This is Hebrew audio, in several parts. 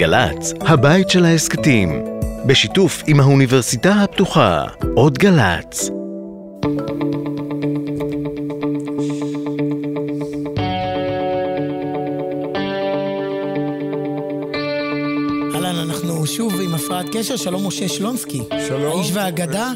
גל"צ, הבית של ההסכתים, בשיתוף עם האוניברסיטה הפתוחה, עוד גל"צ. אהלן, אנחנו שוב עם הפרעת קשר, שלום משה שלונסקי. שלום. האיש והאגדה.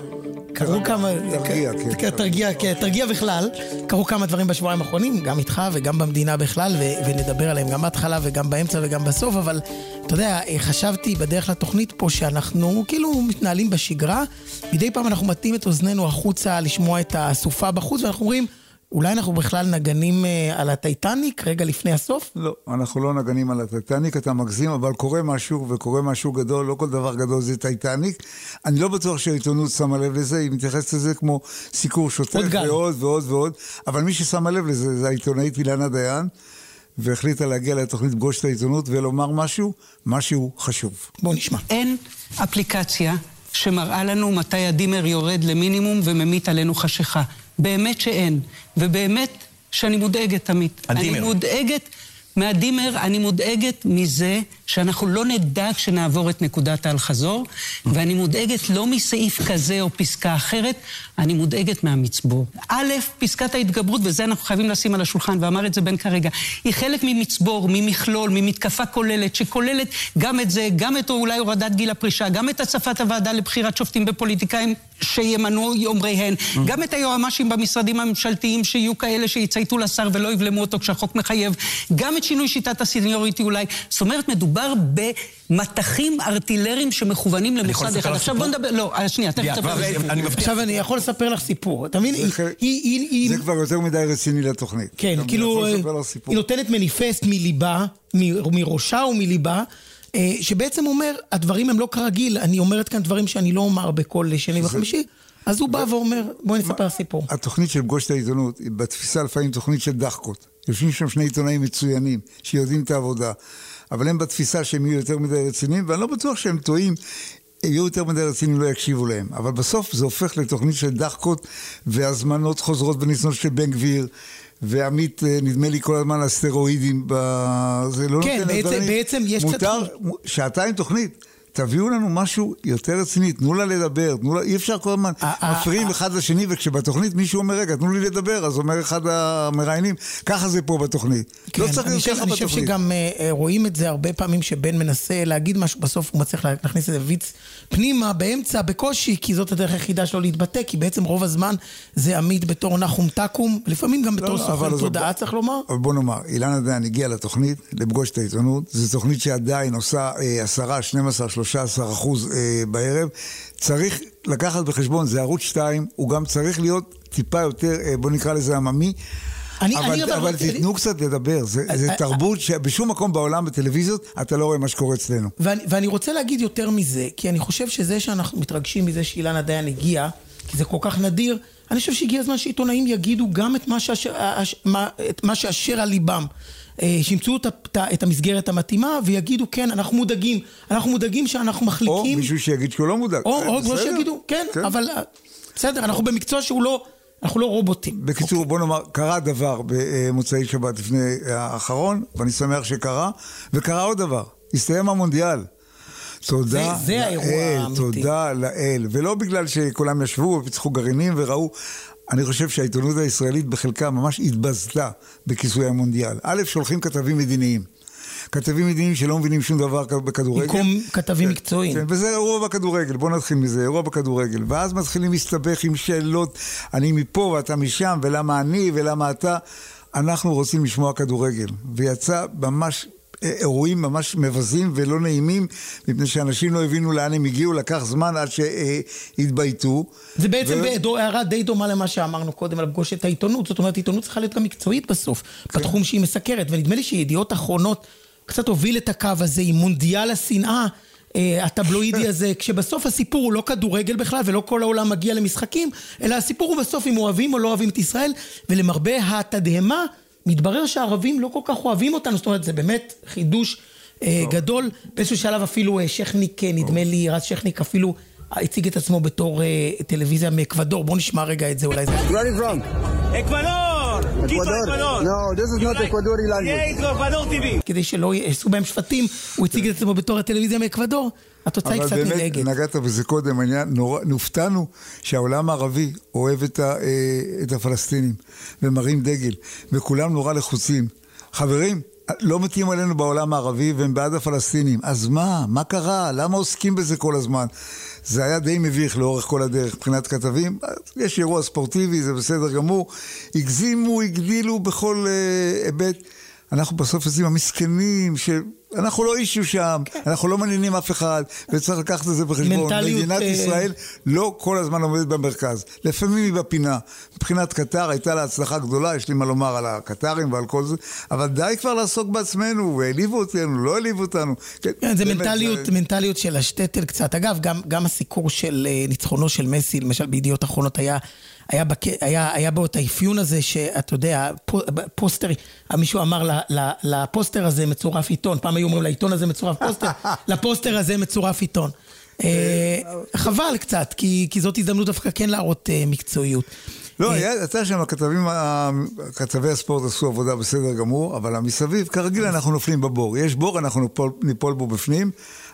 קרו כמה... תרגיע, כן. תרגיע, כן, תרגיע בכלל. קרו כמה דברים בשבועיים האחרונים, גם איתך וגם במדינה בכלל, ו- ונדבר עליהם גם בהתחלה וגם באמצע וגם בסוף, אבל אתה יודע, חשבתי בדרך לתוכנית פה שאנחנו כאילו מתנהלים בשגרה, מדי פעם אנחנו מטים את אוזנינו החוצה לשמוע את הסופה בחוץ, ואנחנו אומרים, אולי אנחנו בכלל נגנים אה, על הטייטניק רגע לפני הסוף? לא, אנחנו לא נגנים על הטייטניק, אתה מגזים, אבל קורה משהו, וקורה משהו גדול, לא כל דבר גדול זה טייטניק. אני לא בטוח שהעיתונות שמה לב לזה, היא מתייחסת לזה כמו סיקור שוטף עוד גל. ועוד ועוד ועוד, אבל מי ששמה לב לזה זה העיתונאית אילנה דיין, והחליטה להגיע לתוכנית פגוש את העיתונות ולומר משהו, משהו חשוב. בואו נשמע. אין אפליקציה שמראה לנו מתי הדימר יורד למינימום וממיט עלינו חשיכה. באמת שאין. ובאמת שאני מודאגת, עמית. אני מודאגת מהדימר, אני מודאגת מזה שאנחנו לא נדע כשנעבור את נקודת האל-חזור, ואני מודאגת לא מסעיף כזה או פסקה אחרת, אני מודאגת מהמצבור. א', פסקת ההתגברות, וזה אנחנו חייבים לשים על השולחן, ואמר את זה בן כרגע, היא חלק ממצבור, ממכלול, ממתקפה כוללת, שכוללת גם את זה, גם את אולי הורדת גיל הפרישה, גם את הצפת הוועדה לבחירת שופטים ופוליטיקאים שימנו אומריהן, גם את היועמ"שים במשרדים הממשלתיים שיהיו כאלה שיצייתו לשר ולא יבלמו אותו כשהחוק מחייב, גם את שינוי שיטת הסניוריטי אולי. זאת אומרת, מדובר במטחים ארטילריים שמכוונים יכול למוסד לספר אחד. לך עכשיו בוא סיפור? נדבר, לא, אה, שנייה, תכף תספר לי סיפור. אני. עכשיו אני יכול לספר לך סיפור, אתה מבין? היא- זה- היא- היא- זה כבר יותר מדי רציני לתוכנית. כן, אני כאילו, יכול אה, סיפור. היא נותנת מניפסט מליבה, מראשה ומליבה, אה, שבעצם אומר, הדברים הם לא כרגיל, אני אומרת כאן דברים שאני לא אומר בכל שני וחמישי, אז הוא בא ואומר, בואי נספר סיפור. התוכנית של פגוש את העיתונות היא בתפיסה לפעמים תוכנית של דחקות. יושבים שם שני עיתונאים מצוינים, שיודעים את העבודה, אבל הם בתפיסה שהם יהיו יותר מדי רציניים, ואני לא בטוח שהם טועים. יהיו יותר מדי רציניים, לא יקשיבו להם. אבל בסוף זה הופך לתוכנית של דחקות והזמנות חוזרות וניסיונות של בן גביר. ועמית, אה, נדמה לי כל הזמן על סטרואידים, ב... זה לא כן, נותן בעצם- לדברים. בעצם יש קצת מותר, שעתיים תוכנית. תביאו לנו משהו יותר רציני, תנו לה לדבר, תנו לה, אי אפשר כל הזמן, אה, אה, מפריעים אחד לשני, וכשבתוכנית מישהו אומר, רגע, תנו לי לדבר, אז אומר אחד המראיינים, ככה זה פה בתוכנית. לא צריך כן, אני להיות חושב, ככה אני חושב בתוכנית. שגם אה, אה, רואים את זה הרבה פעמים שבן מנסה להגיד משהו, בסוף הוא מצליח לה- להכניס איזה ויץ פנימה, באמצע, בקושי, כי זאת הדרך היחידה שלו להתבטא, כי בעצם רוב הזמן זה עמית בתור נחום תקום, לפעמים גם בתור לא, סוכן תודעה, צריך לומר. אבל בוא נאמר, אילנה דיין הגיעה לתוכנית, לפגוש את העיתונות, זו תוכנית שעדיין עושה אה, 10, 12, 13 אחוז אה, בערב. צריך לקחת בחשבון, זה ערוץ 2, הוא גם צריך להיות טיפה יותר, אה, בוא נקרא לזה עממי. אני- אבל, אני אבל, אבל- תיתנו קצת לדבר, זה, זה אה, תרבות שבשום מקום בעולם בטלוויזיות אתה לא רואה מה שקורה אצלנו. ואני, ואני רוצה להגיד יותר מזה, כי אני חושב שזה שאנחנו מתרגשים מזה שאילנה דיין הגיעה, כי זה כל כך נדיר, אני חושב שהגיע הזמן שעיתונאים יגידו גם את מה שאשר, הש- מה, את מה שאשר על ליבם. אה, שימצאו את, את המסגרת המתאימה ויגידו, כן, אנחנו מודאגים. אנחנו מודאגים שאנחנו או מחליקים... מישהו שיגיד שהוא לא מודאג. או, אה, או כמו בסדר. שיגידו, כן, כן. אבל אה, בסדר, אנחנו במקצוע שהוא לא, אנחנו לא רובוטים. בקיצור, בוא נאמר, קרה דבר במוצאי שבת לפני האחרון, ואני שמח שקרה, וקרה עוד דבר, הסתיים המונדיאל. תודה זה- זה האירוע לאל, האמיתי. תודה לאל. ולא בגלל שכולם ישבו ופיצחו גרעינים וראו, אני חושב שהעיתונות הישראלית בחלקה ממש התבזתה בכיסוי המונדיאל. א', שולחים כתבים מדיניים. כתבים מדיניים שלא מבינים שום דבר בכדורגל. במקום כתבים מקצועיים. כן, וזה אירוע בכדורגל, בוא נתחיל מזה, אירוע בכדורגל. ואז מתחילים להסתבך עם שאלות, אני מפה ואתה משם, ולמה אני ולמה אתה. אנחנו רוצים לשמוע כדורגל. ויצא ממש אירועים ממש מבזים ולא נעימים, מפני שאנשים לא הבינו לאן הם הגיעו, לקח זמן עד שהתבייתו. זה בעצם ו- ו... הערה די דומה למה שאמרנו קודם על פגוש את העיתונות. זאת אומרת, עיתונות צריכה להיות גם מקצועית בסוף, כן. בתחום שהיא מסקרת. ונדמה לי שידיעות אחרונות קצת הוביל את הקו הזה עם מונדיאל השנאה. אה, הטבלואידי הזה, כשבסוף הסיפור הוא לא כדורגל בכלל ולא כל העולם מגיע למשחקים, אלא הסיפור הוא בסוף אם אוהבים או לא אוהבים את ישראל, ולמרבה התדהמה, מתברר שהערבים לא כל כך אוהבים אותנו, זאת אומרת, זה באמת חידוש אה, גדול. באיזשהו שלב אפילו אה, שכניק, אה, נדמה לי, רז שכניק אפילו הציג את עצמו בתור אה, טלוויזיה מאקוודור. בואו נשמע רגע את זה, אולי זה... From? Ecuador! כדי שלא יעשו בהם שפטים, הוא הציג את עצמו בתור הטלוויזיה מאקוודור. התוצאה היא קצת נלעגת. אבל באמת, נגעת בזה קודם, הופתענו שהעולם הערבי אוהב את, ה, אה, את הפלסטינים ומרים דגל, וכולם נורא לחוצים. חברים, לא מתאים עלינו בעולם הערבי והם בעד הפלסטינים. אז מה? מה קרה? למה עוסקים בזה כל הזמן? זה היה די מביך לאורך כל הדרך מבחינת כתבים. יש אירוע ספורטיבי, זה בסדר גמור. הגזימו, הגדילו בכל uh, היבט. אנחנו בסוף יוצאים המסכנים, ש... אנחנו לא אישו שם, כן. אנחנו לא מעניינים אף אחד, וצריך לקחת את זה בחשבון. מנטליות... מדינת uh... ישראל לא כל הזמן עומדת במרכז. לפעמים היא בפינה. מבחינת קטר הייתה לה הצלחה גדולה, יש לי מה לומר על הקטרים ועל כל זה, אבל די כבר לעסוק בעצמנו, והעליבו אותנו, לא העליבו אותנו. כן, כן זה מנטליות, זה... מנטליות של השטטל קצת. אגב, גם, גם הסיקור של uh, ניצחונו של מסי, למשל בידיעות אחרונות היה... היה, בק... היה, היה בו את האפיון הזה שאתה יודע, פוסטר, מישהו אמר לפוסטר הזה מצורף עיתון, פעם היו אומרים לעיתון הזה מצורף פוסטר, לפוסטר הזה מצורף עיתון. אה, חבל קצת, כי, כי זאת הזדמנות דווקא כן להראות אה, מקצועיות. לא, אה, אתה שם, הכתבים, כתבי הספורט עשו עבודה בסדר גמור, אבל המסביב, כרגיל אנחנו נופלים בבור. יש בור, אנחנו ניפול בו בפנים.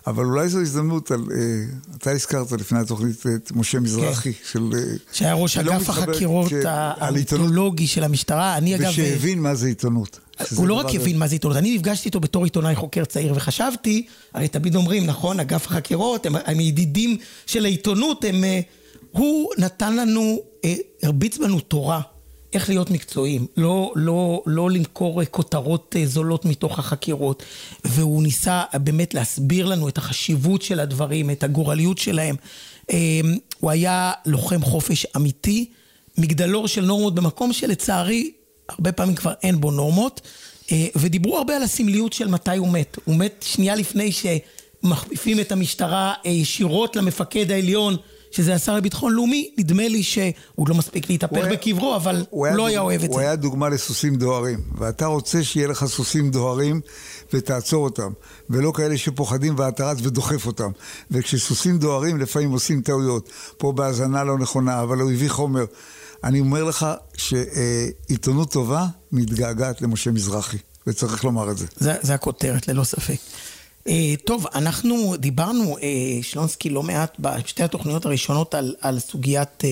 אבל אולי זו הזדמנות על... אה, אתה הזכרת לפני התוכנית את משה מזרחי, כן. של... אה, שהיה ראש אגף החקירות האונתולוגי של המשטרה. אני אגב... ושהבין מה זה עיתונות. הוא לא רק הבין מה זה עיתונות, אני נפגשתי איתו בתור עיתונאי חוקר צעיר וחשבתי, הרי תמיד אומרים, נכון, אגף החקירות, הם, הם ידידים של העיתונות, הם... אה, הוא נתן לנו, הרביץ בנו תורה. איך להיות מקצועיים, לא, לא, לא למכור כותרות אה, זולות מתוך החקירות. והוא ניסה באמת להסביר לנו את החשיבות של הדברים, את הגורליות שלהם. הוא היה לוחם חופש אמיתי, מגדלור של נורמות במקום שלצערי הרבה פעמים כבר אין בו נורמות. אה, ודיברו הרבה על הסמליות של מתי הוא מת. הוא מת שנייה לפני שמכפיפים את המשטרה אה, ישירות למפקד העליון. שזה השר לביטחון לאומי, נדמה לי שהוא לא מספיק להתהפך בקברו, אבל הוא, הוא לא היה אוהב את זה. הוא היה דוגמה לסוסים דוהרים, ואתה רוצה שיהיה לך סוסים דוהרים ותעצור אותם, ולא כאלה שפוחדים ואתה רץ ודוחף אותם. וכשסוסים דוהרים לפעמים עושים טעויות, פה בהאזנה לא נכונה, אבל הוא הביא חומר. אני אומר לך שעיתונות טובה מתגעגעת למשה מזרחי, וצריך לומר את זה. זה, זה הכותרת, ללא ספק. אה, טוב, אנחנו דיברנו, אה, שלונסקי, לא מעט בשתי התוכניות הראשונות על, על סוגיית אה,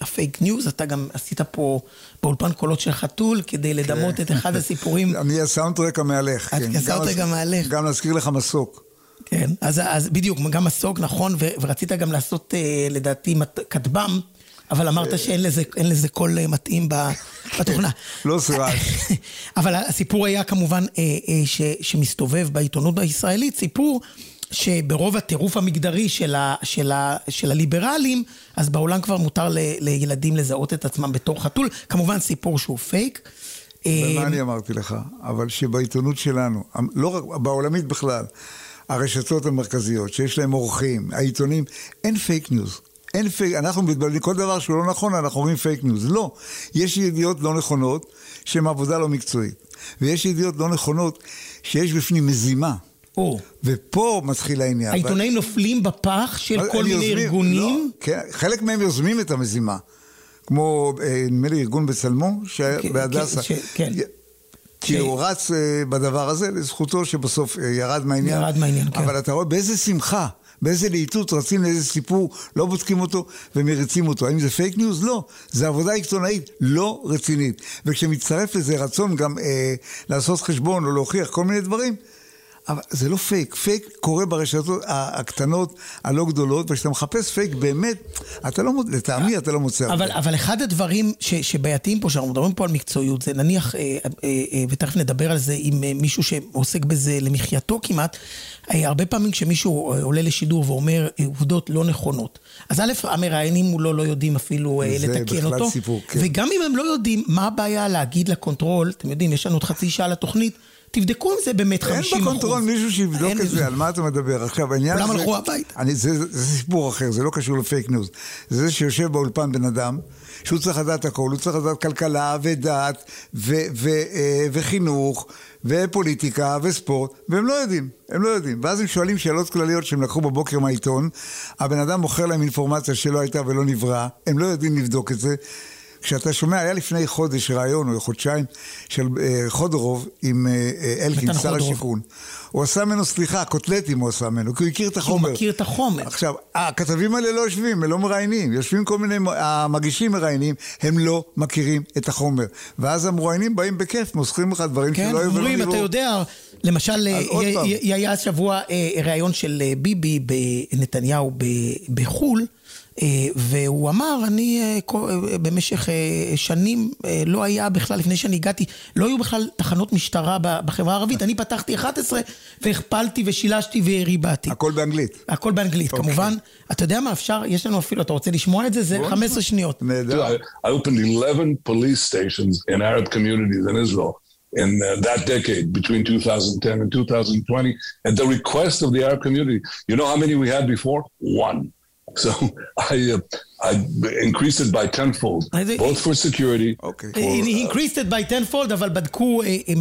הפייק ניוז. אתה גם עשית פה באולפן קולות של חתול כדי כן. לדמות את אחד הסיפורים. אני הסאונדטרק המהלך. כן. הסאונדטרק המהלך. גם להזכיר לך מסוק. כן, אז, אז בדיוק, גם מסוק, נכון, ו, ורצית גם לעשות, לדעתי, כטב"ם. אבל אמרת שאין לזה, לזה קול אה, מתאים בתוכנה. לא סירב. אבל הסיפור היה כמובן אה, אה, ש, שמסתובב בעיתונות הישראלית, סיפור שברוב הטירוף המגדרי של, ה, של, ה, של הליברלים, אז בעולם כבר מותר ל, לילדים לזהות את עצמם בתור חתול. כמובן סיפור שהוא פייק. ומה אני אמרתי לך? אבל שבעיתונות שלנו, לא רק, בעולמית בכלל, הרשתות המרכזיות, שיש להם אורחים, העיתונים, אין פייק ניוז. אין פייק, אנחנו מתבלבלים, כל דבר שהוא לא נכון, אנחנו אומרים פייק ניוז. לא. יש ידיעות לא נכונות שהן עבודה לא מקצועית. ויש ידיעות לא נכונות שיש בפנים מזימה. או. ופה מתחיל העניין. העיתונאים ו... נופלים בפח של כל מיני יוזמים, ארגונים? לא, כן, חלק מהם יוזמים את המזימה. כמו, אה, נדמה לי, ארגון בצלמו, שהיה כן. כן. כן. כי הוא רץ אה, בדבר הזה, לזכותו שבסוף אה, ירד מהעניין. ירד מהעניין, כן. אבל אתה רואה באיזה שמחה. באיזה להיטות רצים לאיזה סיפור, לא בודקים אותו ומריצים אותו. האם זה פייק ניוז? לא. זה עבודה עיתונאית לא רצינית. וכשמצטרף לזה רצון גם אה, לעשות חשבון או להוכיח כל מיני דברים, אבל זה לא פייק, פייק קורה ברשתות הקטנות, הלא גדולות, וכשאתה מחפש פייק באמת, אתה לא, לטעמי אתה לא מוצא אבל, אבל אחד הדברים ש, שבעייתיים פה, שאנחנו מדברים פה על מקצועיות, זה נניח, אה, אה, אה, ותכף נדבר על זה עם מישהו שעוסק בזה למחייתו כמעט, הרבה פעמים כשמישהו עולה לשידור ואומר עובדות לא נכונות, אז א', המראיינים מולו לא יודעים אפילו לתקן אותו, סיפור, כן. וגם אם הם לא יודעים, מה הבעיה להגיד לקונטרול, אתם יודעים, יש לנו עוד חצי שעה לתוכנית, תבדקו אם זה באמת 50 אחוז. אין בקונטרול מישהו שיבדוק את זה, על מה אתה מדבר. עכשיו, העניין הזה... כולם הלכו הביתה. זה, זה סיפור אחר, זה לא קשור לפייק ניוז. זה זה שיושב באולפן בן אדם, שהוא צריך לדעת הכל, הוא צריך לדעת כלכלה ודת אה, וחינוך ופוליטיקה וספורט, והם לא יודעים, הם לא יודעים. ואז הם שואלים שאלות כלליות שהם לקחו בבוקר מהעיתון, הבן אדם מוכר להם אינפורמציה שלא הייתה ולא נבראה, הם לא יודעים לבדוק את זה. כשאתה שומע, היה לפני חודש ראיון או חודשיים של אה, חודרוב עם אה, אה, אלקין, שר חודרוב. השיכון. הוא עשה ממנו, סליחה, קוטלטים הוא עשה ממנו, כי הוא הכיר את הוא החומר. מכיר את החומר. עכשיו, הכתבים האלה לא יושבים, הם לא מראיינים. יושבים כל מיני, המגישים מראיינים, הם לא מכירים את החומר. ואז המרואיינים באים בכיף, מוסרים לך דברים כן, שלא היו ולא נראו. אתה יודע, למשל, היה השבוע ראיון של ביבי בנתניהו בחו"ל, והוא אמר, אני אה, אה, במשך אה, שנים אה, לא היה בכלל, לפני שאני הגעתי, לא היו בכלל תחנות משטרה בחברה הערבית. אני פתחתי 11 והכפלתי ושילשתי וריבעתי. הכל באנגלית. הכל באנגלית, אוקיי. כמובן. אתה יודע מה, אפשר, יש לנו אפילו, אתה רוצה לשמוע את זה? זה 15 שניות. נהדר. I, I opened 11 police stations in Arab communities in Israel in uh, that decade between 2010 and 2020 at the request of the Arab community. You know how many we had before? One. So I, uh, I increased it by tenfold, think- both for security. אוקיי. He increased it by tenfold, אבל בדקו אה, אה,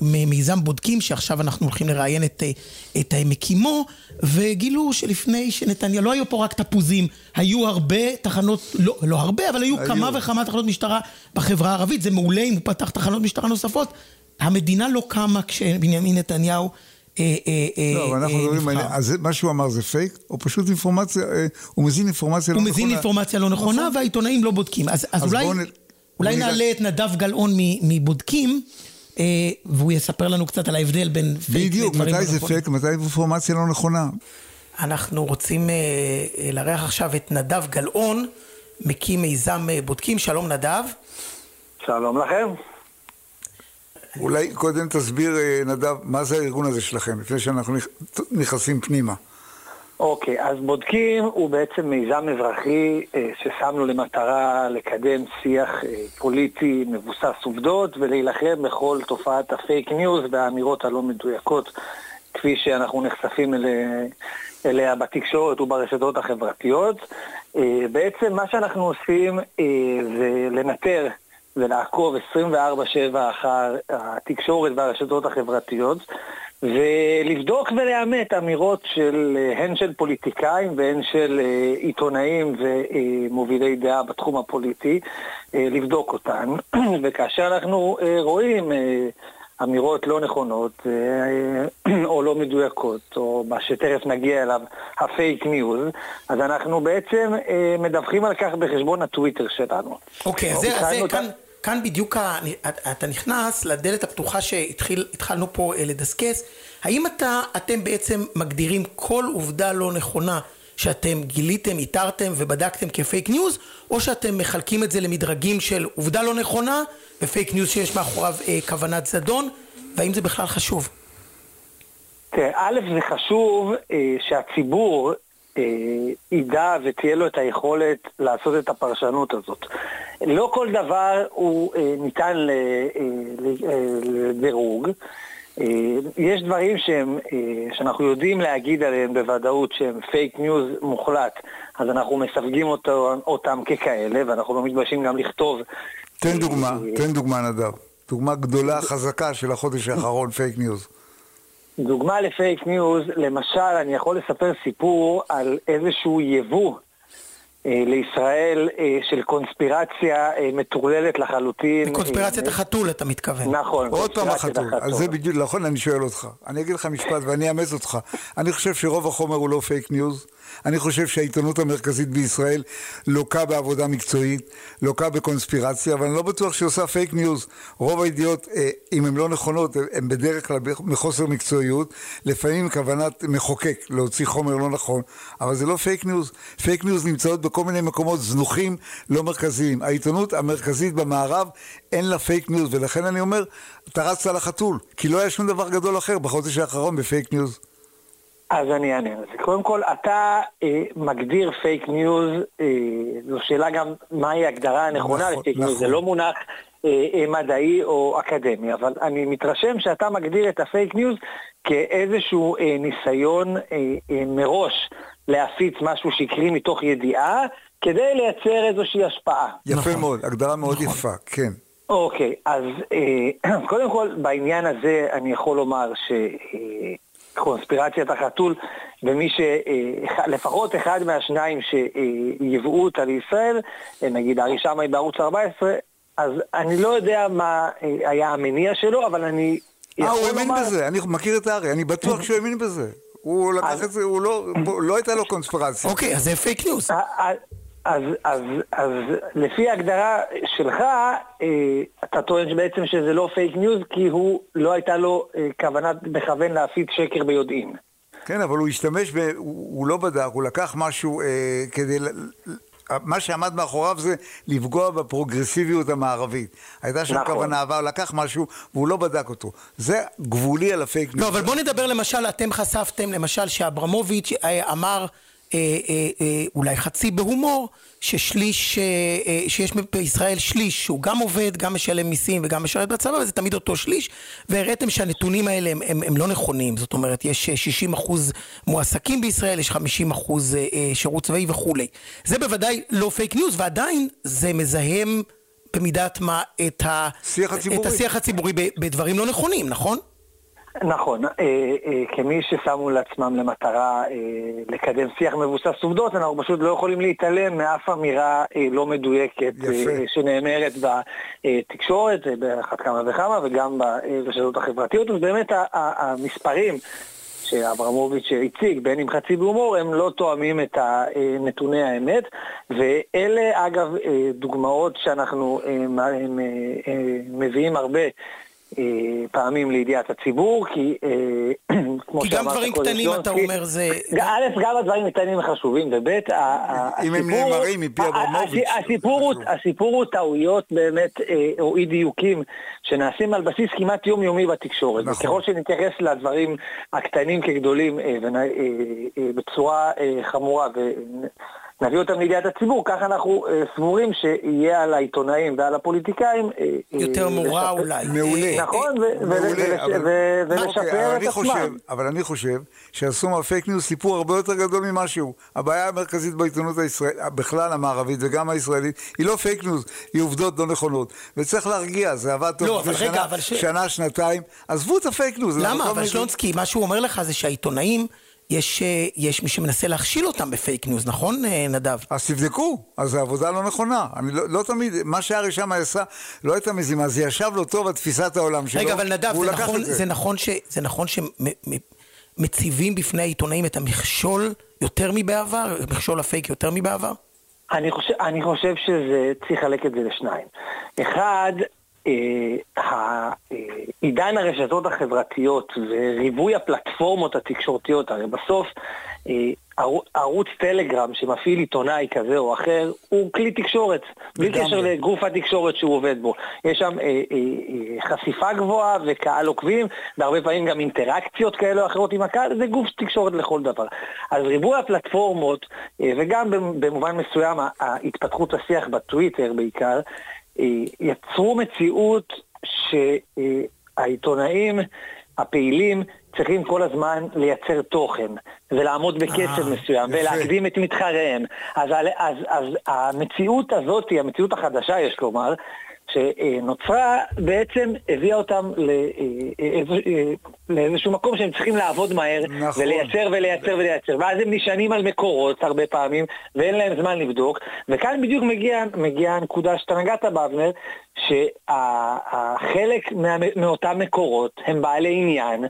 ממיזם בודקים, שעכשיו אנחנו הולכים לראיין את, אה, את מקימו, וגילו שלפני שנתניה, לא היו פה רק תפוזים, היו הרבה תחנות, לא, לא הרבה, אבל היו, היו. כמה וכמה תחנות משטרה בחברה הערבית. זה מעולה אם הוא פתח תחנות משטרה נוספות. המדינה לא קמה כשבנימין נתניהו לא, אבל אנחנו אה, מדברים על... נבחר. אז זה- מה שהוא אמר זה פייק, או פשוט אינפורמציה, אה, הוא מזין אינפורמציה לא הוא נכונה. מזין אינפורמציה לא נכונה, והעיתונאים לא בודקים. אז, אולי, נעלה את נדב גלאון מ- מבודקים, אה, והוא יספר לנו קצת על ההבדל בין פייק בדיוק, לדברים מתי לא זה נכונים. פייק, מתי אינפורמציה לא נכונה. אנחנו רוצים אה, אה, לארח עכשיו את נדב גלאון, מקים מיזם אה, בודקים. שלום נדב. שלום לכם. אולי קודם תסביר, אה, נדב, מה זה הארגון הזה שלכם, לפני שאנחנו נכ- נכנסים פנימה. אוקיי, אז בודקים הוא בעצם מיזם אזרחי אה, ששמנו למטרה לקדם שיח אה, פוליטי מבוסס עובדות ולהילחם בכל תופעת הפייק ניוז והאמירות הלא מדויקות כפי שאנחנו נחשפים אליה, אליה בתקשורת וברשתות החברתיות. בעצם מה שאנחנו עושים זה לנטר ולעקוב 24/7 אחר התקשורת והרשתות החברתיות ולבדוק ולאמת אמירות של אה, הן של פוליטיקאים והן של אה, עיתונאים ומובילי דעה בתחום הפוליטי, אה, לבדוק אותן, וכאשר אנחנו רואים אמירות לא נכונות או לא מדויקות, או מה שתכף נגיע אליו, הפייק ניוז, אז אנחנו בעצם מדווחים על כך בחשבון הטוויטר שלנו. אוקיי, אז זה, זה את ה- כאן, כאן בדיוק אתה נכנס לדלת הפתוחה שהתחלנו פה אה, לדסקס. האם אתה, אתם בעצם מגדירים כל עובדה לא נכונה שאתם גיליתם, איתרתם ובדקתם כפייק ניוז, או שאתם מחלקים את זה למדרגים של עובדה לא נכונה ופייק ניוז שיש מאחוריו אה, כוונת זדון, והאם זה בכלל חשוב? תראה, א', זה חשוב אה, שהציבור ידע ותהיה לו את היכולת לעשות את הפרשנות הזאת. לא כל דבר הוא אה, ניתן אה, אה, לדירוג. אה, יש דברים שהם, אה, שאנחנו יודעים להגיד עליהם בוודאות שהם פייק ניוז מוחלט, אז אנחנו מסווגים אותו, אותם ככאלה, ואנחנו לא מתביישים גם לכתוב. תן דוגמה, אה, תן דוגמה, נדב. דוגמה גדולה, חזקה של החודש האחרון, פייק ניוז. דוגמה לפייק ניוז, למשל, אני יכול לספר סיפור על איזשהו יבוא אה, לישראל אה, של קונספירציה אה, מטורללת לחלוטין. קונספירציית אה, החתול אתה מתכוון. נכון, עוד פעם החתול. אז זה בדיוק, נכון, אני שואל אותך. אני אגיד לך משפט ואני אאמץ אותך. אני חושב שרוב החומר הוא לא פייק ניוז. אני חושב שהעיתונות המרכזית בישראל לוקה בעבודה מקצועית, לוקה בקונספירציה, אבל אני לא בטוח שהיא עושה פייק ניוז. רוב הידיעות, אה, אם הן לא נכונות, הן בדרך כלל מחוסר מקצועיות, לפעמים כוונת מחוקק להוציא חומר לא נכון, אבל זה לא פייק ניוז. פייק ניוז נמצאות בכל מיני מקומות זנוחים, לא מרכזיים. העיתונות המרכזית במערב, אין לה פייק ניוז, ולכן אני אומר, אתה רצת על החתול, כי לא היה שום דבר גדול אחר בחודש האחרון בפייק ניוז. אז אני אענה על זה. קודם כל, אתה אה, מגדיר פייק ניוז, אה, זו שאלה גם מהי ההגדרה הנכונה נכון, לפייק ניוז, נכון. זה לא מונח אה, אה, מדעי או אקדמי, אבל אני מתרשם שאתה מגדיר את הפייק ניוז כאיזשהו אה, ניסיון אה, אה, מראש להפיץ משהו שקרי מתוך ידיעה, כדי לייצר איזושהי השפעה. יפה נכון. מאוד, הגדרה מאוד נכון. יפה, כן. אוקיי, אז אה, קודם כל בעניין הזה אני יכול לומר ש... אה, קונספירציית החתול, ומי שלפחות אחד מהשניים שיבאו אותה לישראל, נגיד ארי שמאי בערוץ 14, אז אני לא יודע מה היה המניע שלו, אבל אני... אה, הוא האמין בזה, אני מכיר את ארי, אני בטוח שהוא האמין בזה. הוא לקח את זה, הוא לא, לא הייתה לו קונספירציה. אוקיי, אז זה פייק ניוז. אז, אז, אז לפי ההגדרה שלך, אה, אתה טוען שבעצם שזה לא פייק ניוז, כי הוא, לא הייתה לו אה, כוונת מכוון להפיץ שקר ביודעין. כן, אבל הוא השתמש, ב, הוא, הוא לא בדק, הוא לקח משהו אה, כדי... מה שעמד מאחוריו זה לפגוע בפרוגרסיביות המערבית. הייתה שם נכון. כוונה, אבל לקח משהו והוא לא בדק אותו. זה גבולי על הפייק ניוז. לא, אבל בוא נדבר למשל, אתם חשפתם למשל שאברמוביץ' אה, אמר אולי חצי בהומור, ששליש, שיש בישראל שליש שהוא גם עובד, גם משלם מיסים וגם משרת בצבא, וזה תמיד אותו שליש, והראיתם שהנתונים האלה הם, הם, הם לא נכונים, זאת אומרת, יש 60 אחוז מועסקים בישראל, יש 50 אחוז שירות צבאי וכולי. זה בוודאי לא פייק ניוז, ועדיין זה מזהם במידת מה את, ה, את השיח הציבורי בדברים לא נכונים, נכון? נכון, אה, אה, כמי ששמו לעצמם למטרה אה, לקדם שיח מבוסס עובדות, אנחנו פשוט לא יכולים להתעלם מאף אמירה לא מדויקת יפה. שנאמרת בתקשורת, על אחת כמה וכמה, וגם ברשתות החברתיות, אז באמת המספרים שאברמוביץ' הציג, בין אם חצי בהומור, הם לא תואמים את נתוני האמת, ואלה אגב דוגמאות שאנחנו מביאים הרבה אה, פעמים לידיעת הציבור, כי אה, כמו כי גם דברים קטנים, אתה אומר, זה... א', גם הדברים קטנים חשובים, וב', אם הם נאמרים מפי אברמוביץ'. הסיפור הוא טעויות באמת, אה, או אי דיוקים, שנעשים על בסיס כמעט יומיומי בתקשורת. נכון. וככל שנתייחס לדברים הקטנים כגדולים בצורה חמורה, נביא אותם לידיעת הציבור, ככה אנחנו אה, סבורים שיהיה על העיתונאים ועל הפוליטיקאים... אה, אה יותר מורא אולי. מעולה. נכון, ולשפר את עצמם. אבל אני חושב שעשו מהפייק ניוז סיפור הרבה יותר גדול ממה שהוא. הבעיה המרכזית בעיתונות הישראלית, בכלל המערבית וגם הישראלית, היא לא פייק ניוז, היא עובדות לא נכונות. וצריך להרגיע, זה עבד טוב לא, אבל רגע, אבל ש... שנה, שנתיים. עזבו את הפייק ניוז. למה? אבל שלונסקי, מה שהוא אומר לך זה שהעיתונאים... יש, אה, יש מי שמנסה להכשיל אותם בפייק ניוז, נכון אה, נדב? אז תבדקו, אז זו עובדה לא נכונה. אני לא, לא תמיד, מה שארי שם עשה לא הייתה מזימה, זה ישב לו טוב על תפיסת העולם שלו. רגע, אבל נדב, זה נכון, זה. זה נכון, ש, זה נכון שמציבים בפני העיתונאים את המכשול יותר מבעבר? מכשול הפייק יותר מבעבר? אני חושב, אני חושב שזה, צריך לחלק את זה לשניים. אחד, עידן הרשתות החברתיות וריבוי הפלטפורמות התקשורתיות, הרי בסוף אה, ערוץ טלגרם שמפעיל עיתונאי כזה או אחר הוא כלי תקשורת, בלי קשר לגוף התקשורת שהוא עובד בו. יש שם אה, חשיפה גבוהה וקהל עוקבים, והרבה פעמים גם אינטראקציות כאלה או אחרות עם הקהל, זה גוף תקשורת לכל דבר. אז ריבוי הפלטפורמות, וגם במובן מסוים התפתחות השיח בטוויטר בעיקר, יצרו מציאות שהעיתונאים הפעילים צריכים כל הזמן לייצר תוכן ולעמוד בקצב אה, מסוים ולהקדים את מתחריהם. אז, אז, אז המציאות הזאת, המציאות החדשה יש לומר, שנוצרה בעצם הביאה אותם לאיזשהו מקום שהם צריכים לעבוד מהר נכון. ולייצר ולייצר ולייצר. ואז הם נשענים על מקורות הרבה פעמים ואין להם זמן לבדוק. וכאן בדיוק מגיעה מגיע הנקודה שאתה נגעת באבנר שהחלק מאותם מקורות הם בעלי עניין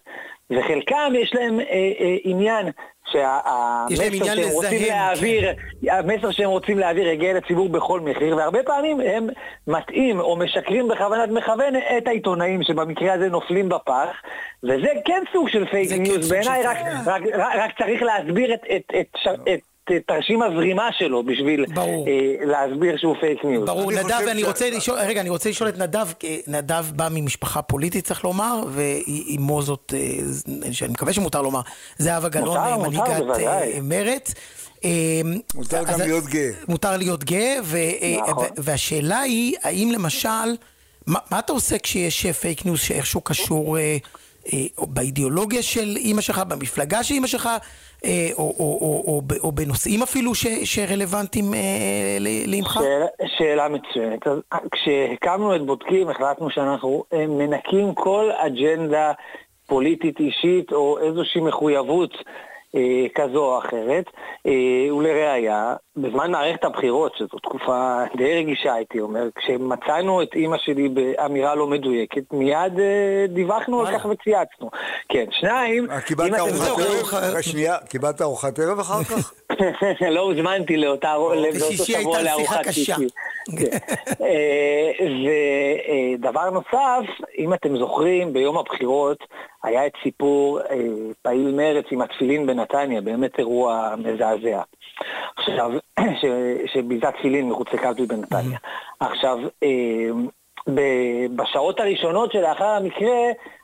וחלקם יש להם אה, אה, עניין שהמסר שהם רוצים להעביר, המסר שהם רוצים להעביר יגיע לציבור בכל מחיר, והרבה פעמים הם מטעים או משקרים בכוונת מכוון את העיתונאים שבמקרה הזה נופלים בפח, וזה כן סוג של פייק ניוז, בעיניי רק, רק, רק, רק צריך להסביר את, את, את, את תרשים הזרימה שלו בשביל אה, להסביר שהוא פייק ניוז. ברור, נדב, אני רוצה לשאול, רגע, אני רוצה לשאול את נדב, נדב בא ממשפחה פוליטית, צריך לומר, ואימו זאת, אה, שאני מקווה שמותר לומר, זהבה גלאון, מנהיגת אה, מרץ. אה, מותר גם להיות גאה. מותר להיות גאה, נכון. והשאלה היא, האם למשל, מה אתה עושה כשיש פייק ניוז שאיכשהו קשור... באידיאולוגיה של אימא שלך, במפלגה של אימא שלך, אה, או, או, או, או, או בנושאים אפילו ש, שרלוונטיים אה, לאמך? שאלה, שאלה מצוינת. אז כשהקמנו את בודקים החלטנו שאנחנו אה, מנקים כל אג'נדה פוליטית אישית או איזושהי מחויבות אה, כזו או אחרת. אה, ולראיה, בזמן מערכת הבחירות, שזו תקופה די רגישה הייתי אומר, כשמצאנו את אימא שלי באמירה לא מדויקת, מיד אה, דיווחנו על כך וצייצנו. כן, שניים... אה, קיבלת ארוחת ערב? רגע, קיבלת ארוחת ערב אחר כך? לא הוזמנתי לאותה לאותו בשישי שבוע לארוחת קשה. שישי. כן. אה, ודבר נוסף, אם אתם זוכרים, ביום הבחירות היה את סיפור אה, פעיל מרץ עם התפילין בנתניה, באמת אירוע מזעזע. עכשיו, ש- שביזה תפילין מחוץ לקלפי בנתניה. עכשיו, אה, ב- בשעות הראשונות שלאחר המקרה,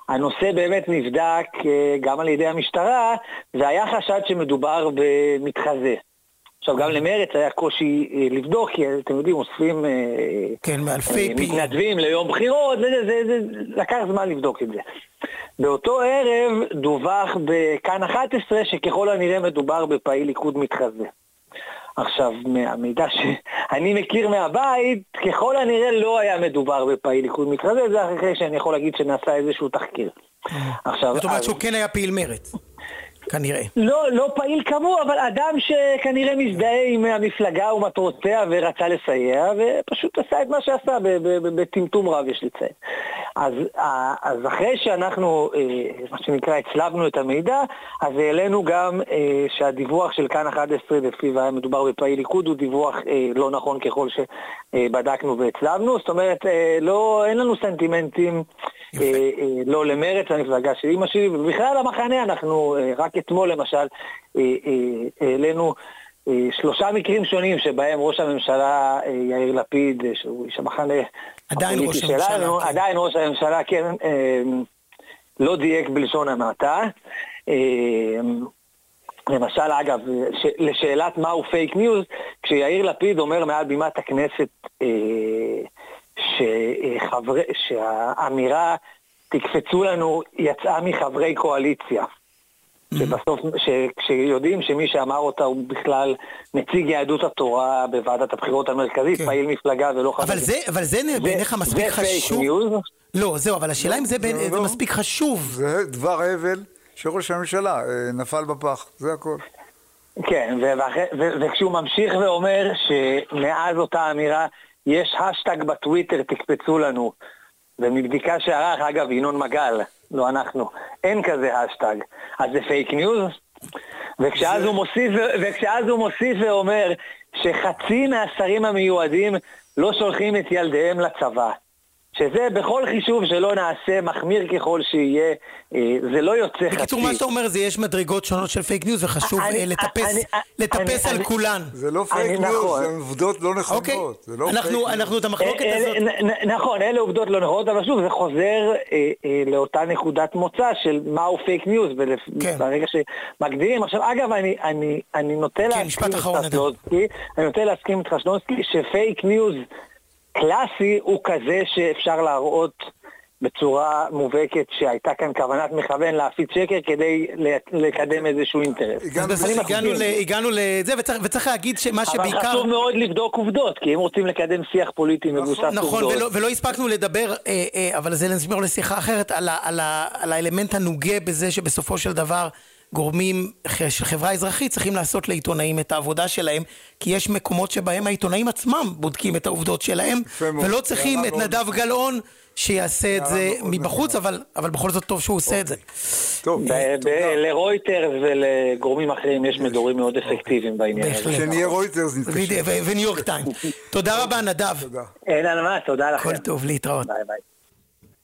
הנושא באמת נבדק אה, גם על ידי המשטרה, והיה חשד שמדובר במתחזה. עכשיו, גם למרץ היה קושי אה, לבדוק, כי אתם יודעים, אוספים אה, כן, מאלפי אה, פעילים. מתנדבים ליום בחירות, וזה, זה, זה, לקח זמן לבדוק את זה. באותו ערב דווח בכאן 11 שככל הנראה מדובר בפעיל ליכוד מתחזה. עכשיו, מהמידע שאני מכיר מהבית, ככל הנראה לא היה מדובר בפעיל ליכוד מתחזה, זה אחרי שאני יכול להגיד שנעשה איזשהו תחקיר. עכשיו, זאת אומרת שהוא כן היה פעיל מרץ. כנראה. לא, לא פעיל כמוה, אבל אדם שכנראה מזדהה עם המפלגה ומטרותיה ורצה לסייע, ופשוט עשה את מה שעשה בטמטום רב, יש לציין. אז, אה, אז אחרי שאנחנו, אה, מה שנקרא, הצלבנו את המידע, אז העלינו גם אה, שהדיווח של כאן 11, לפיו היה מדובר בפעיל ליכוד, הוא דיווח לא נכון ככל שבדקנו והצלבנו. זאת אומרת, לא, אין לנו סנטימנטים. לא למרץ, המפלגה של אימא שלי, ובכלל המחנה, אנחנו רק אתמול למשל אה, אה, העלינו אה, שלושה מקרים שונים שבהם ראש הממשלה יאיר לפיד, שהוא איש המחנה הפוליטי שלנו, כן. עדיין ראש הממשלה, כן, לא דייק בלשון המעטה. למשל, אגב, ש, לשאלת מהו פייק ניוז, כשיאיר לפיד אומר מעל בימת הכנסת אה, שהאמירה תקפצו לנו יצאה מחברי קואליציה. שבסוף, ש, כשיודעים שמי שאמר אותה הוא בכלל נציג יהדות התורה בוועדת הבחירות המרכזית, כן. פעיל מפלגה ולא חבר. אבל זה, אבל זה בעיניך מספיק זה פייק חשוב? ניוז. לא, זהו, אבל השאלה אם זה בעיני- לא, זה לא. מספיק חשוב. זה דבר הבל שראש הממשלה אה, נפל בפח, זה הכל. כן, וכשהוא ממשיך ואומר שמאז אותה אמירה יש האשטג בטוויטר, תקפצו לנו. ומבדיקה שערך, אגב, ינון מגל, לא אנחנו, אין כזה האשטג. אז זה פייק ניוז? וכשאז הוא מוסיף, וכשאז הוא מוסיף ואומר שחצי מהשרים המיועדים לא שולחים את ילדיהם לצבא. שזה בכל חישוב שלא נעשה, מחמיר ככל שיהיה, אה, זה לא יוצא חצי. בקיצור, מה שאתה אומר זה יש מדרגות שונות של פייק ניוז וחשוב אני- אה, לטפס אני- לטפס אני- על אני- כולן. זה לא פייק ניוז, נכון. זה עובדות לא אוקיי, נכונות. זה לא אנחנו- פייק. אנחנו את המחלוקת הזאת... אה, נ- נ- נכון, אלה עובדות לא נכונות, אבל שוב, זה חוזר אה, אה, לאותה נקודת מוצא של מהו פייק ניוז, כן. וברגע שמגדירים. עכשיו, אגב, אני, אני, אני נוטה להסכים משפט אחרון, איתך, אדם. שלונסקי, אני נוטה להסכים איתך, שלונסקי, שפייק ניוז קלאסי הוא כזה שאפשר להראות בצורה מובהקת שהייתה כאן כוונת מכוון להפיץ שקר כדי לקדם איזשהו אינטרס. הגענו לזה, וצריך- להגיד שמה אבל שבעיקר... חשוב מאוד לבדוק עובדות, כי אם רוצים לקדם שיח פוליטי מבוסס נכון, עובדות... ולא, ולא הספקנו לדבר, אה, אה, אבל זה נשמור לשיחה אחרת, על האלמנט הנוגה בזה שבסופו של דבר גורמים של חברה אזרחית צריכים לעשות לעיתונאים את העבודה שלהם, כי יש מקומות שבהם העיתונאים עצמם בודקים את העובדות שלהם. ולא צריכים את מאוד נדב גלאון שיעשה את זה מאוד מבחוץ, אבל, אבל בכל זאת טוב שהוא עושה את זה. טוב, ב- תודה. ב- לרויטרס ולגורמים אחרים יש מדורים מאוד אפקטיביים בעניין הזה. כשנהיה רויטרס וניו יורק טיים. תודה רבה נדב. תודה. אין על מה, תודה לכם. הכל טוב, להתראות. ביי ביי.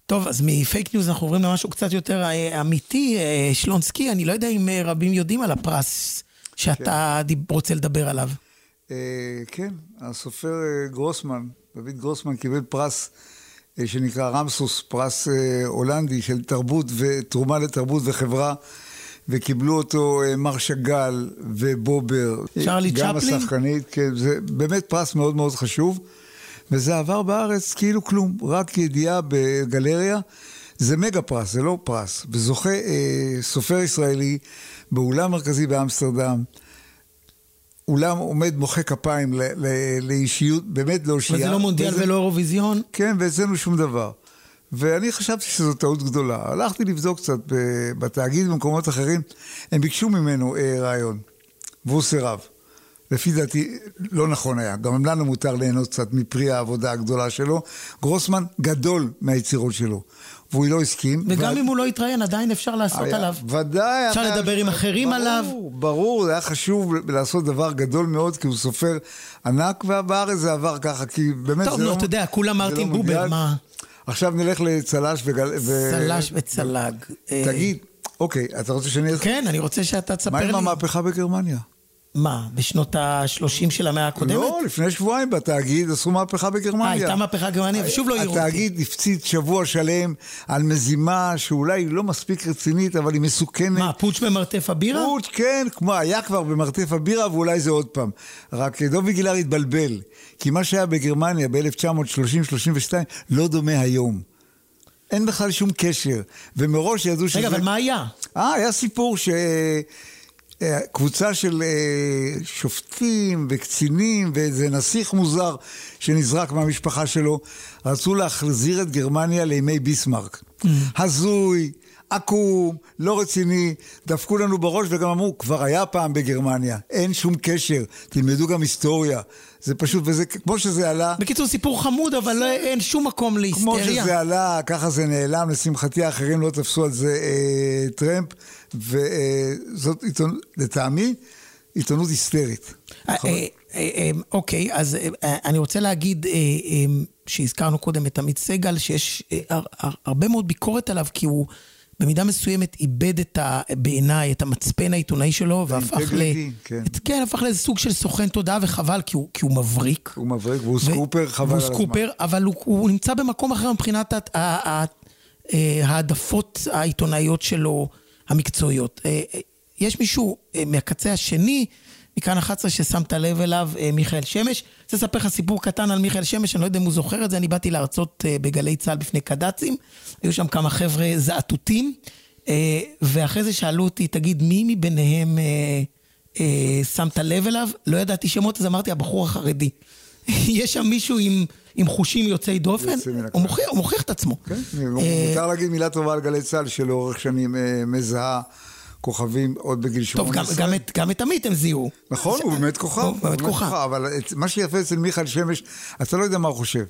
טוב, אז מפייק ניוז אנחנו עוברים למשהו קצת יותר אה, אמיתי. אה, שלונסקי, אני לא יודע אם אה, רבים יודעים על הפרס שאתה דיב- רוצה לדבר עליו. אה, כן, הסופר גרוסמן, דוד גרוסמן קיבל פרס אה, שנקרא ארסמוס, פרס אה, הולנדי של תרבות ותרומה לתרבות וחברה, וקיבלו אותו אה, מארק שאגאל ובובר. צ'רלי גם צ'פלין? השחקנית, כן, זה באמת פרס מאוד מאוד חשוב, וזה עבר בארץ כאילו כלום, רק ידיעה בגלריה. זה מגה פרס, זה לא פרס. וזוכה אה, סופר ישראלי באולם מרכזי באמסטרדם. אולם עומד מוחא כפיים ל- ל- לאישיות, באמת לאושייה. וזה לא מונדיאל וזה- ולא אירוויזיון. כן, ואצלנו שום דבר. ואני חשבתי שזו טעות גדולה. הלכתי לבדוק קצת בתאגיד ובמקומות אחרים, הם ביקשו ממנו אה, רעיון, והוא סירב. לפי דעתי לא נכון היה, גם לנו מותר ליהנות קצת מפרי העבודה הגדולה שלו. גרוסמן גדול מהיצירות שלו. והוא לא הסכים. וגם ו... אם הוא לא התראיין, עדיין אפשר לעשות היה, עליו. ודאי. אפשר לדבר עם אחרים ברור, עליו. ברור, זה היה חשוב לעשות דבר גדול מאוד, כי הוא סופר ענק, ובארץ זה עבר ככה, כי באמת טוב, זה נו, לא... אתה יודע, כולם לא מרטין בובר, מה... עכשיו נלך לצל"ש וגל... צל"ש וצל"ג. תגיד, אוקיי, אתה רוצה שאני... כן, אני רוצה שאתה תספר לי. מה עם המהפכה בגרמניה? מה, בשנות ה-30 של המאה הקודמת? לא, לפני שבועיים בתאגיד עשו מהפכה בגרמניה. אה, הייתה מהפכה בגרמניה, ושוב לא העירו אותי. התאגיד הפציץ שבוע שלם על מזימה שאולי היא לא מספיק רצינית, אבל היא מסוכנת. מה, פוטש במרתף הבירה? פוטש, כן, כמו היה כבר במרתף הבירה, ואולי זה עוד פעם. רק דובי גילר התבלבל, כי מה שהיה בגרמניה ב-1930-32 לא דומה היום. אין בכלל שום קשר, ומראש ידעו שזה... רגע, אבל מה היה? אה, היה סיפור ש... קבוצה של אה, שופטים וקצינים ואיזה נסיך מוזר שנזרק מהמשפחה שלו, רצו להחזיר את גרמניה לימי ביסמרק. Mm. הזוי, עקום, לא רציני, דפקו לנו בראש וגם אמרו, כבר היה פעם בגרמניה, אין שום קשר, תלמדו גם היסטוריה. זה פשוט, וזה כמו שזה עלה... בקיצור, סיפור חמוד, אבל לא, אין שום מקום להיסטריה. כמו שזה עלה, ככה זה נעלם, לשמחתי האחרים לא תפסו על זה אה, טרמפ, וזאת אה, עיתונות, לטעמי, עיתונות היסטרית. אה, אה, אה, אוקיי, אז אני רוצה להגיד שהזכרנו קודם את עמית סגל, שיש הרבה מאוד ביקורת עליו, כי הוא... במידה מסוימת איבד את ה... בעיניי את המצפן העיתונאי שלו, והפך ל... כן. את, כן, הפך לאיזה סוג של סוכן תודעה, וחבל, כי הוא, כי הוא מבריק. הוא מבריק, והוא ו... סקופר, חבל על הזמן. והוא סקופר, אבל הוא, הוא נמצא במקום אחר מבחינת אה, העדפות העיתונאיות שלו, המקצועיות. אה, אה, יש מישהו מהקצה השני, מכאן 11 ששמת לב אליו, מיכאל שמש. רוצה לספר לך סיפור קטן על מיכאל שמש, אני לא יודע אם הוא זוכר את זה, אני באתי להרצות בגלי צה"ל בפני קד"צים, היו שם כמה חבר'ה זעתותים, ואחרי זה שאלו אותי, תגיד, מי מביניהם שמת לב אליו? לא ידעתי שמות, אז אמרתי, הבחור החרדי. יש שם מישהו עם, עם חושים יוצאי דופן, הוא מוכיח, הוא מוכיח את עצמו. כן, מותר להגיד מילה טובה על גלי צה"ל, שלאורך שנים מזהה. כוכבים עוד בגיל 18. טוב, גם, גם, את, גם את עמית הם זיהו. נכון, הוא באמת כוכב. הוא באמת כוכב. אבל מה שיפה אצל מיכאל שמש, אתה לא יודע מה הוא חושב.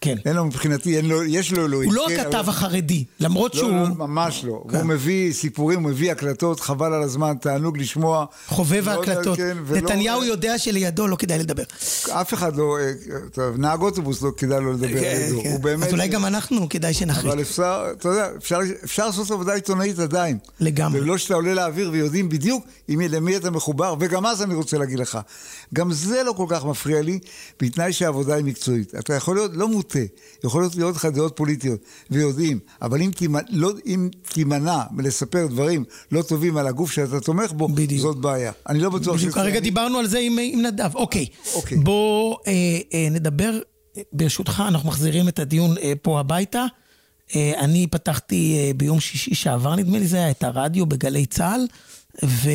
כן. אין לו מבחינתי, אין לו, יש לו אלוהים. הוא לא כן, הכתב אבל... החרדי, למרות לא, שהוא... לא, ממש לא. כן. הוא מביא סיפורים, הוא מביא הקלטות, חבל על הזמן, תענוג לשמוע. חובב ההקלטות. כן, נתניהו ולא... יודע שלידו לא כדאי לדבר. אף אחד לא, אה, טוב, נהג אוטובוס לא כדאי לו לדבר כן, לידו. כן. באמת... אז אולי גם אנחנו כדאי שנחליט. אבל אפשר, אתה יודע, אפשר, אפשר לעשות עבודה עיתונאית עדיין. לגמרי. ולא שאתה עולה לאוויר ויודעים בדיוק עם למי אתה מחובר, וגם אז אני רוצה להגיד לך, גם זה לא כל כך מפריע לי, בתנאי שהעבודה היא מקצועית. אתה יכול להיות לא מוטה, יכול יכולות להיות לך דעות פוליטיות, ויודעים, אבל אם, תימנע, לא, אם תימנע מלספר דברים לא טובים על הגוף שאתה תומך בו, בדיוק. זאת בעיה. אני לא בטוח בדיוק, כרגע דיברנו על זה עם, עם נדב. אוקיי, אוקיי. בוא אה, אה, נדבר, ברשותך, אנחנו מחזירים את הדיון אה, פה הביתה. אה, אני פתחתי אה, ביום שישי שעבר, נדמה לי זה היה, את הרדיו בגלי צה"ל. ו,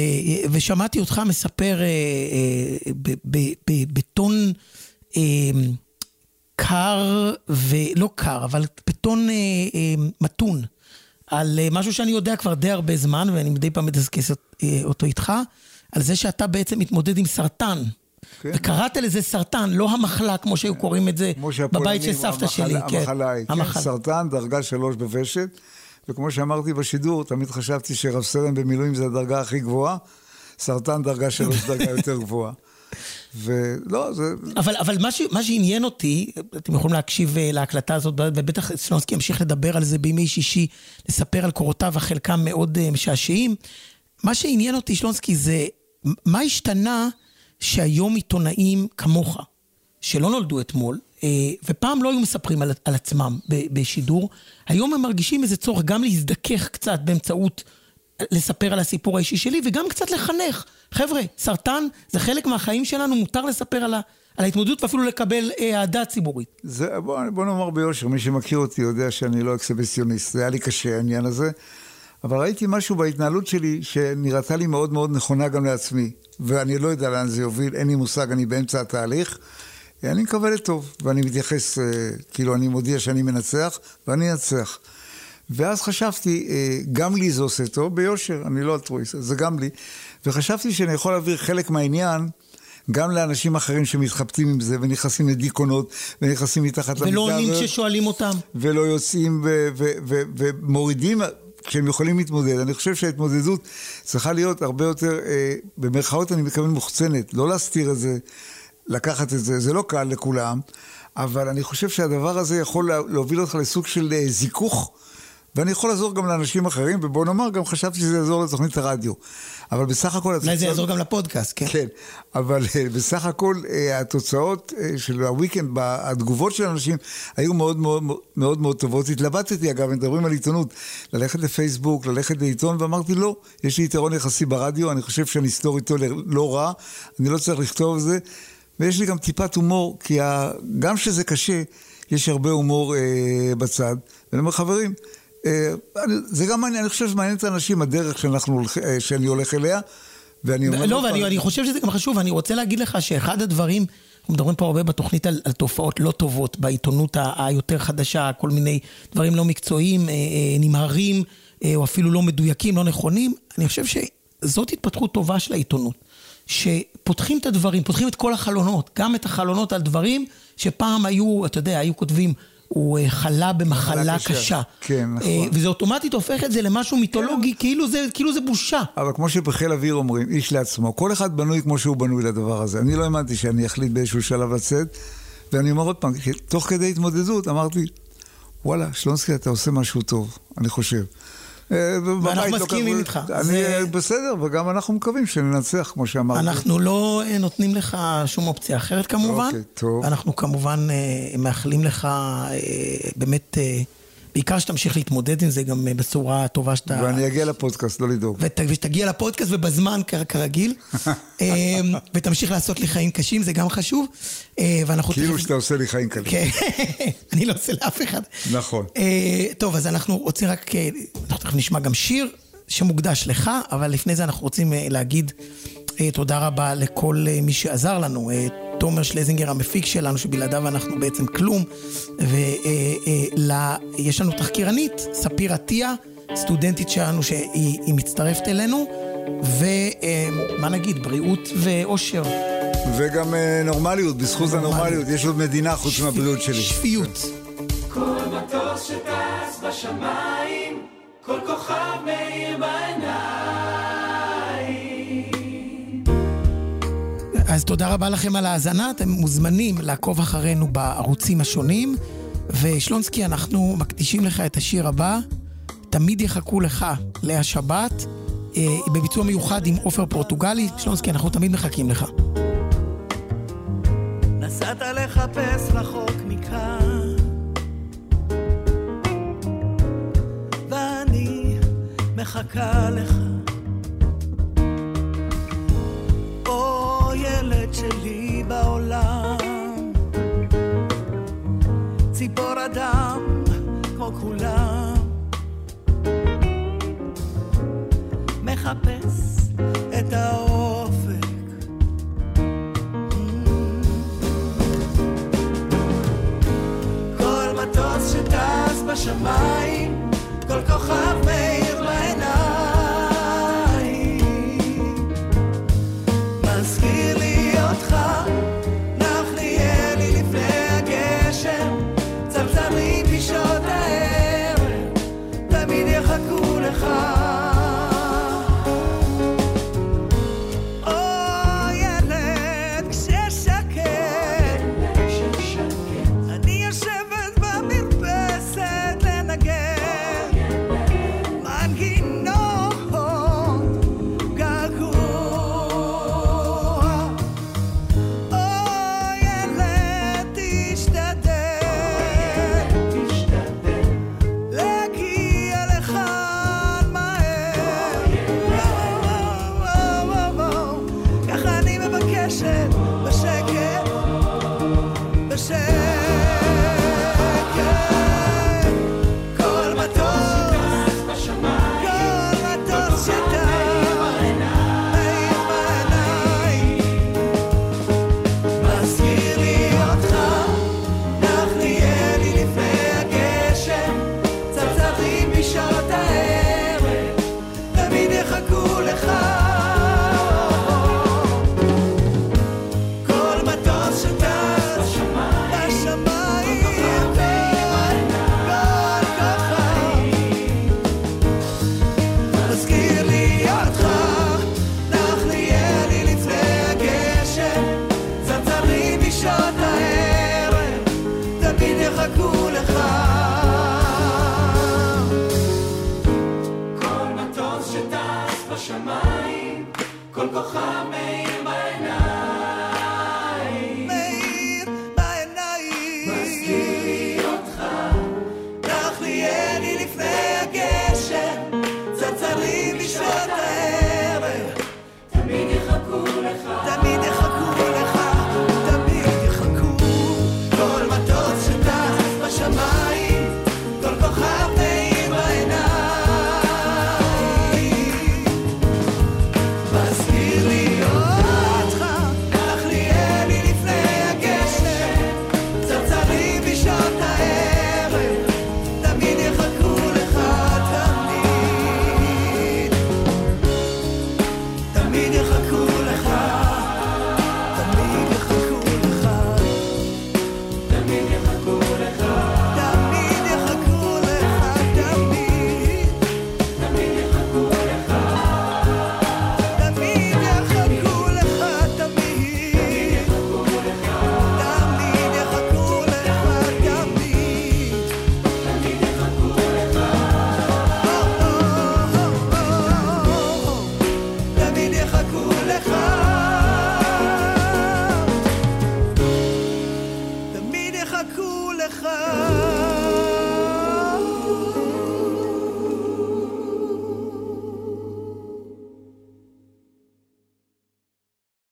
ושמעתי אותך מספר אה, אה, בטון אה, קר, ולא קר, אבל בטון אה, אה, מתון, על אה, משהו שאני יודע כבר די הרבה זמן, ואני מדי פעם מדסקס אה, אותו איתך, על זה שאתה בעצם מתמודד עם סרטן. כן. וקראת לזה סרטן, לא המחלה, כמו שהיו קוראים את זה בבית של סבתא שלי. כן, המחלה היא, כן, סרטן, דרגה שלוש בוושת, וכמו שאמרתי בשידור, תמיד חשבתי שרב סרן במילואים זה הדרגה הכי גבוהה, סרטן דרגה שלוש דרגה יותר גבוהה. ולא, זה... אבל, אבל מה, ש, מה שעניין אותי, אתם יכולים להקשיב אה, להקלטה הזאת, ובטח סלונסקי ימשיך לדבר על זה בימי שישי, לספר על קורותיו, החלקם מאוד uh, משעשעים. מה שעניין אותי, שלונסקי, זה מה השתנה שהיום עיתונאים כמוך, שלא נולדו אתמול, uh, ופעם לא היו מספרים על, על עצמם בשידור, היום הם מרגישים איזה צורך גם להזדכך קצת באמצעות לספר על הסיפור האישי שלי, וגם קצת לחנך. חבר'ה, סרטן זה חלק מהחיים שלנו, מותר לספר על, ה, על ההתמודדות ואפילו לקבל אה, אהדה ציבורית. זה, בוא, בוא נאמר ביושר, מי שמכיר אותי יודע שאני לא אקסביציוניסט, זה היה לי קשה העניין הזה, אבל ראיתי משהו בהתנהלות שלי שנראתה לי מאוד מאוד נכונה גם לעצמי, ואני לא יודע לאן זה יוביל, אין לי מושג, אני באמצע התהליך. אני מקווה לטוב, ואני מתייחס, אה, כאילו אני מודיע שאני מנצח, ואני אנצח. ואז חשבתי, אה, גם לי זה עושה טוב, ביושר, אני לא אלטרואיסט, זה גם לי. וחשבתי שאני יכול להעביר חלק מהעניין גם לאנשים אחרים שמתחבטים עם זה, ונכנסים לדיכאונות, ונכנסים מתחת למיטה. ולא עונים כששואלים אותם. ולא יוצאים ומורידים כשהם יכולים להתמודד. אני חושב שההתמודדות צריכה להיות הרבה יותר, אה, במרכאות אני מתכוון מוחצנת, לא להסתיר את זה, לקחת את זה, זה לא קל לכולם, אבל אני חושב שהדבר הזה יכול להוביל אותך לסוג של אה, זיכוך. ואני יכול לעזור גם לאנשים אחרים, ובוא נאמר, גם חשבתי שזה יעזור לתוכנית הרדיו. אבל בסך הכל... אולי זה יעזור גם לפודקאסט, כן. כן, אבל אה, בסך הכל אה, התוצאות אה, של הוויקנד, התגובות של אנשים היו מאוד מאוד מאוד מאוד טובות. התלבטתי, אגב, מדברים על עיתונות, ללכת לפייסבוק, ללכת לעיתון, ואמרתי, לא, יש לי יתרון יחסי ברדיו, אני חושב שאני אסתור איתו לא רע, אני לא צריך לכתוב את זה, ויש לי גם טיפת הומור, כי גם כשזה קשה, יש הרבה הומור אה, בצד. ואני אומר, חברים, זה גם אני חושב שמעניין את האנשים הדרך שאנחנו, אה, שאני הולך אליה, ואני אומר... לא, ואני אני חושב שזה גם חשוב, אני רוצה להגיד לך שאחד הדברים, אנחנו מדברים פה הרבה בתוכנית על, על תופעות לא טובות בעיתונות היותר חדשה, כל מיני דברים לא מקצועיים, אה, נמהרים, או אפילו לא מדויקים, לא נכונים, אני חושב שזאת התפתחות טובה של העיתונות. שפותחים את הדברים, פותחים את כל החלונות, גם את החלונות על דברים שפעם היו, אתה יודע, היו כותבים הוא אה, חלה במחלה קשה. קשה. כן, נכון. אה, וזה אוטומטית הופך את זה למשהו מיתולוגי, כן. כאילו, זה, כאילו זה בושה. אבל כמו שבחיל אוויר אומרים, איש לעצמו, כל אחד בנוי כמו שהוא בנוי לדבר הזה. אני לא האמנתי שאני אחליט באיזשהו שלב לצאת, ואני אומר עוד פעם, תוך כדי התמודדות אמרתי, וואלה, שלונסקי, אתה עושה משהו טוב, אני חושב. אה, ואנחנו לא מסכימים איתך. אני זה... בסדר, וגם אנחנו מקווים שננצח, כמו שאמרתי. אנחנו לא אה, נותנים לך שום אופציה אחרת כמובן. אוקיי, טוב. אנחנו כמובן אה, מאחלים לך באמת... בעיקר שתמשיך להתמודד עם זה גם בצורה טובה שאתה... ואני אגיע לפודקאסט, לא לדאוג. ות, ושתגיע לפודקאסט ובזמן כרגיל. ותמשיך לעשות לי חיים קשים, זה גם חשוב. ואנחנו... כאילו תכף... שאתה עושה לי חיים קלים. כן, אני לא עושה לאף אחד. נכון. טוב, אז אנחנו רוצים רק... אנחנו תכף נשמע גם שיר שמוקדש לך, אבל לפני זה אנחנו רוצים להגיד תודה רבה לכל מי שעזר לנו. תומר שלזינגר המפיק שלנו, שבלעדיו אנחנו בעצם כלום. ויש לנו תחקירנית, ספיר עטיה, סטודנטית שלנו שהיא מצטרפת אלינו. ומה נגיד, בריאות ואושר. וגם נורמליות, בזכות הנורמליות, יש עוד מדינה חוץ מהבריאות שלי. שפיות. כל מטוס שטס בשמיים, כל כוכב מאיר בעיניים. אז תודה רבה לכם על ההאזנה, אתם מוזמנים לעקוב אחרינו בערוצים השונים. ושלונסקי, אנחנו מקדישים לך את השיר הבא, תמיד יחכו לך, לאה שבת, אה, בביצוע מיוחד עם עופר פורטוגלי. שלונסקי, אנחנו תמיד מחכים לך. נסעת לחפש רחוק מכאן, ואני מחכה לך. מחפש את האופק. כל מטוס שטס בשמיים,